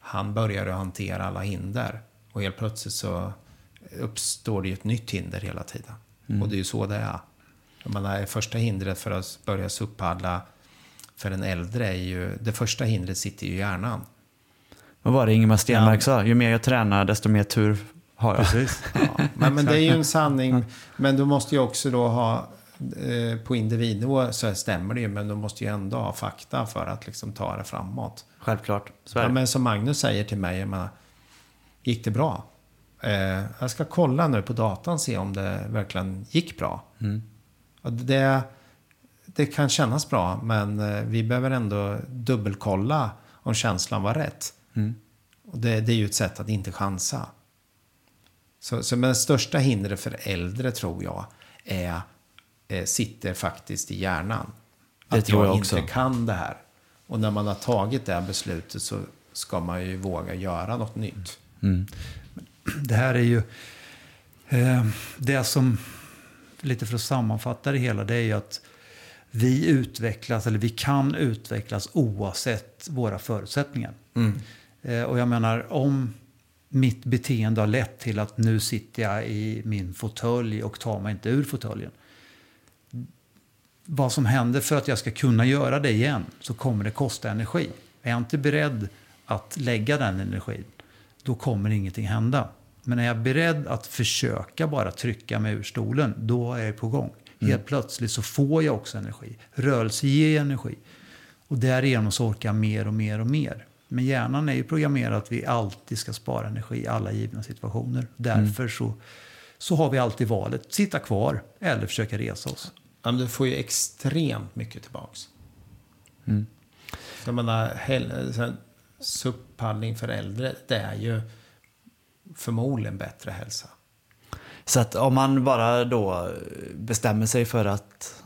han börjar att hantera alla hinder. Och helt plötsligt så uppstår det ju ett nytt hinder hela tiden. Och det är ju så det är. Jag menar, första hindret för att börja suppaddla för en äldre är ju, det första hindret sitter ju i hjärnan. Vad var det Ingemar Stenmark sa? Ju mer jag tränar, desto mer tur har jag. Precis. Ja, men, men det är ju en sanning. Men du måste ju också då ha, eh, på individnivå så stämmer det ju, men du måste ju ändå ha fakta för att liksom ta det framåt. Självklart. Ja, men som Magnus säger till mig, jag menar, gick det bra? Eh, jag ska kolla nu på datan se om det verkligen gick bra. Och det, det kan kännas bra, men eh, vi behöver ändå dubbelkolla om känslan var rätt. Och det, det är ju ett sätt att inte chansa. Så, så men det största hindret för äldre tror jag är, eh, sitter faktiskt i hjärnan. Det att tror jag, jag också. inte kan det här. Och när man har tagit det här beslutet så ska man ju våga göra något nytt. Det här är ju eh, det som, lite för att sammanfatta det hela, det är ju att vi utvecklas, eller vi kan utvecklas oavsett våra förutsättningar. Eh, och jag menar, om mitt beteende har lett till att nu sitter jag i min fåtölj och tar mig inte ur fåtöljen. Vad som händer för att jag ska kunna göra det igen så kommer det kosta energi. Är jag inte beredd att lägga den energin, då kommer ingenting hända. Men är jag beredd att försöka bara trycka mig ur stolen, då är jag på gång. Helt plötsligt så får jag också energi. Rörelse ger energi. Och därigenom så orkar jag mer och mer och mer. Men hjärnan är ju programmerad att vi alltid ska spara energi i alla givna situationer. Därför så, så har vi alltid valet, sitta kvar eller försöka resa oss. Ja, men du får ju extremt mycket tillbaks. Så jag menar, SUP-paddling för äldre, det är ju förmodligen bättre hälsa. Så att om man bara då bestämmer sig för att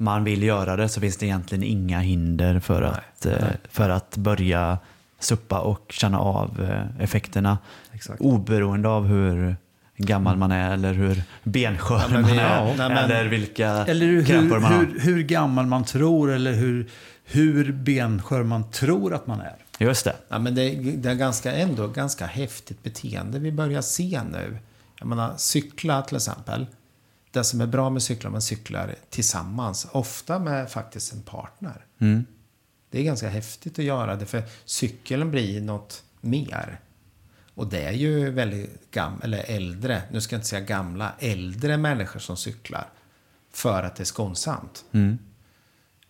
man vill göra det så finns det egentligen inga hinder för, Nej, att, eh, för att börja suppa och känna av eh, effekterna. Exakt. Oberoende av hur gammal man är eller hur benskör Ja, man är. ja, nej, men- eller vilka Eller hur, man har. hur, hur gammal man tror eller hur, hur benskör man tror att man är. Just det. Ja, men det, är- det är ganska, ändå ganska häftigt beteende vi börjar se nu. Jag menar, cykla till exempel. Det som är bra med cyklar, man cyklar tillsammans. Ofta med faktiskt en partner. Mm. Det är ganska häftigt att göra det, för cykeln blir något mer. Och det är ju väldigt gamla, eller äldre, nu ska jag inte säga gamla, äldre människor som cyklar. För att det är skonsamt. Mm.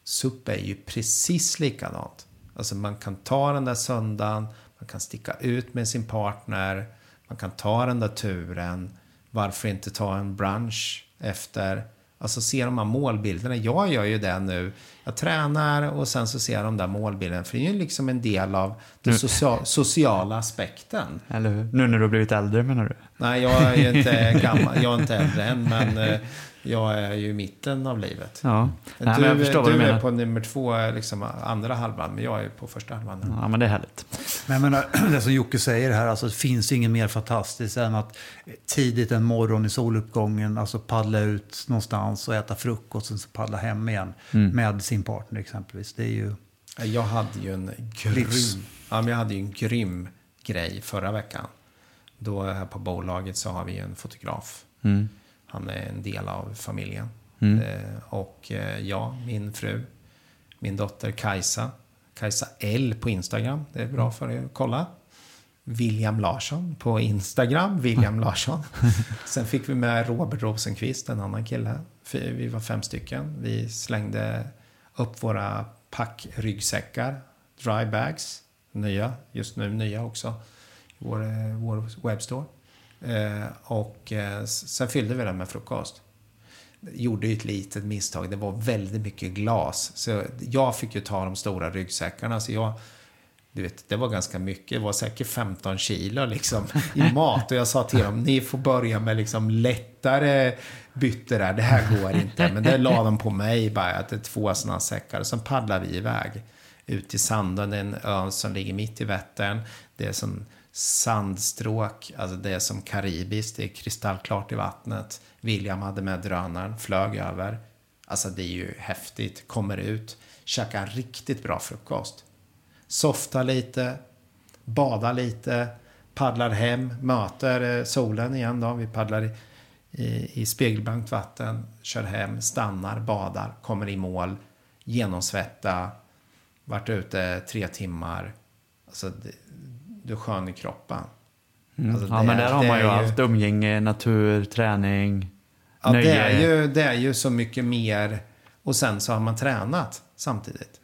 SUP är ju precis likadant. Alltså man kan ta den där söndagen, man kan sticka ut med sin partner, man kan ta den där turen. Varför inte ta en brunch efter? Alltså se de här målbilderna. Jag gör ju det nu. Jag tränar och sen så ser jag de där målbilderna. För det är ju liksom en del av den social, sociala aspekten. Eller hur? Nu när du har blivit äldre menar du? Nej, jag är inte gammal. Jag är inte äldre än, men eh, jag är ju i mitten av livet. Ja. Nej, du men jag förstår vad du du är menar. på nummer två, liksom andra halvan, men jag är på första halvan. Ja, men det är härligt. Men jag menar, det som Jocke säger här, alltså, det finns inget mer fantastiskt än att tidigt en morgon i soluppgången alltså paddla ut någonstans och äta frukost och sen paddla hem igen med sin partner exempelvis. Det är ju... Jag hade ju en grym, Livs. ja, men jag hade ju en grym grej förra veckan. Då här på bolaget så har vi en fotograf. Mm. Han är en del av familjen. Mm. Eh, och eh, jag, min fru, min dotter Kajsa. Kajsa L på Instagram. Det är bra för er att kolla. William Larsson på Instagram. William Larsson. Sen fick vi med Robert Rosenqvist, en annan kille. Vi var fem stycken. Vi slängde upp våra packryggsäckar. Dry bags. Nya, just nu nya också. I vår, eh, vår webbstore. Eh, och eh, sen fyllde vi den med frukost gjorde ju ett litet misstag. Det var väldigt mycket glas. Så jag fick ju ta de stora ryggsäckarna. Så jag, du vet, det var ganska mycket. Det var säkert 15 kilo liksom, i mat. Och jag sa till dem, ni får börja med liksom lättare bytte där. Det här går inte. Men det la de på mig bara, att det är två sådana säckar. Sen paddlade vi iväg ut i Sandön, den ön som ligger mitt i Vättern. Det är som sandstråk, alltså det är som karibiskt, det är kristallklart i vattnet. William hade med drönaren, flög över. Alltså det är ju häftigt, kommer ut, käkar riktigt bra frukost. Softa lite, bada lite, paddlar hem, möter eh, solen igen då. Vi paddlar i, i, i spegelblankt vatten, kör hem, stannar, badar, kommer i mål, genomsvetta, varit ute tre timmar. Alltså, det, du är skön i kroppen. Alltså, Ja, det men är- där har man ju haft umgänge, natur, träning, Ja, nöje. det är, ju, det är ju så mycket mer. Och sen så har man tränat samtidigt.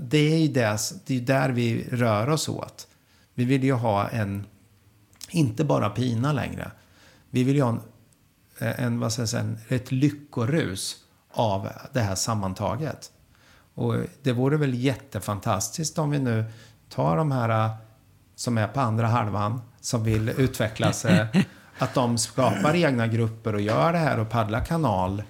Det är ju det, det är ju där vi rör oss åt. Vi vill ju ha en, inte bara pina längre. Vi vill ju ha en, en, vad jag säga, en, ett lyckorus av det här sammantaget. Och det vore väl jättefantastiskt om vi nu tar de här som är på andra halvan, som vill utveckla sig, att de skapar egna grupper och gör det här och paddlar kanal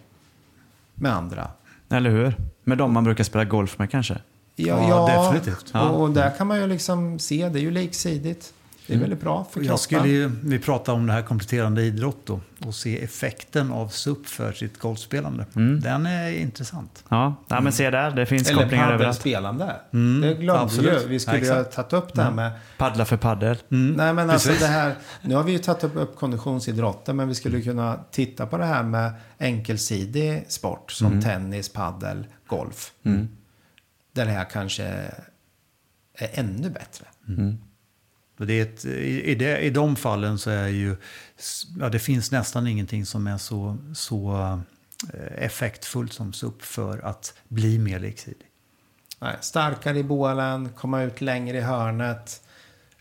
med andra. Eller hur? Med de man brukar spela golf med kanske? Ja, definitivt. Ja. Och, och där kan man ju liksom se, det är ju liksidigt. Det är väldigt bra för kroppen. Jag skulle ju, vi pratar om det här kompletterande idrott då, och se effekten av SUP för sitt golfspelande. Den är intressant. Ja, ja men se där. Det finns Eller kopplingar överallt. paddelspelande. Mm, det glömde absolut. vi ju. Vi skulle Ja, ju ha tagit upp det här med Paddla för paddel. Nej men alltså det här, nu har vi ju tagit upp, upp konditionsidrotten men vi skulle kunna titta på det här med enkelsidig sport som tennis, paddel, golf. Där det här kanske är ännu bättre. Och Det är ett, i, i, det, I de fallen så är ju, ja, det finns nästan ingenting som är så, så eh, effektfullt som SUP för att bli mer liksidig. Nej, starkare i bålen, komma ut längre i hörnet,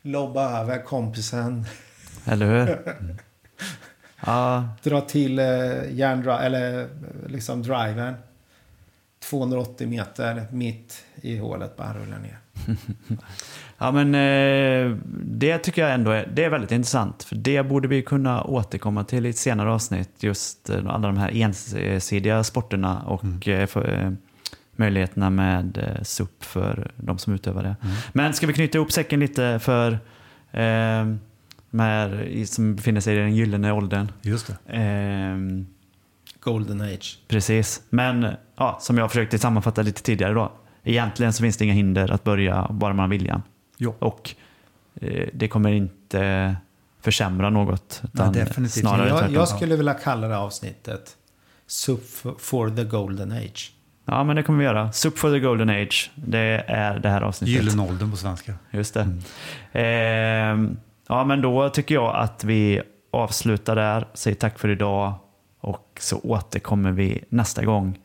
lobba över kompisen, Eller hur? Ja, dra till eh, järndra, eller eh, liksom drivern. 280 meter mitt i hålet, bara rulla ner. ja men eh, det tycker jag ändå är, det är väldigt intressant. För det borde vi kunna återkomma till i ett senare avsnitt. Just eh, alla de här ensidiga sporterna och eh, för, eh, möjligheterna med eh, SUP för de som utövar det. Men ska vi knyta ihop säcken lite för eh, i- som befinner sig i den gyllene åldern. Just det. Ehm, Golden age. Precis, men ja, som jag försökte sammanfatta lite tidigare då. Egentligen så finns det inga hinder att börja bara man har viljan. Jo. Och eh, det kommer inte försämra något. Utan definitivt. snarare Jag, jag skulle vilja kalla det avsnittet SUP for the golden age. Ja, men det kommer vi göra. Sup for the golden age. Det är det här avsnittet. Gyllene åldern på svenska. Just det. Ehm, ja, men då tycker jag att vi avslutar där. Säger tack för idag. Och så återkommer vi nästa gång.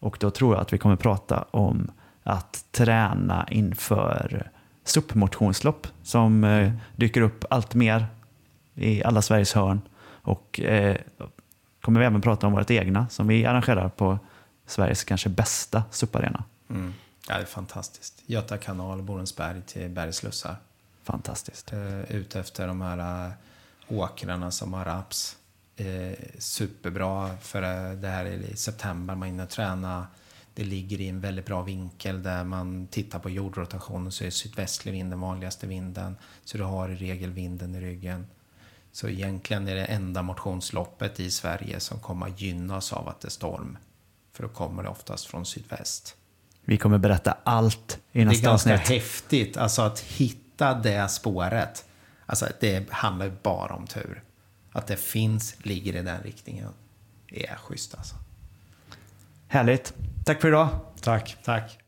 Och då tror jag att vi kommer prata om att träna inför SUP-motionslopp som eh, dyker upp allt mer i alla Sveriges hörn. Och eh, kommer vi även prata om vårt egna som vi arrangerar på Sveriges kanske bästa SUP-arena. Mm. Ja, det är fantastiskt. Göta kanal, Borensberg till Bergslussar. Fantastiskt. Eh, ute efter de här eh, åkrarna som har raps. Eh, superbra för eh, det här är i september, man hinner träna. Det ligger i en väldigt bra vinkel där man tittar på jordrotationen så är sydvästlig vind den vanligaste vinden. Så du har i regel vinden i ryggen. Så egentligen är det enda motionsloppet i Sverige som kommer att gynnas av att det är storm. För då kommer det oftast från sydväst. Vi kommer berätta allt i Det är nästa ganska avsnitt. häftigt, alltså att hitta det spåret. Alltså det handlar ju bara om tur. Att det finns, ligger i den riktningen, är schysst alltså. Härligt. Tack för idag. Tack. Tack.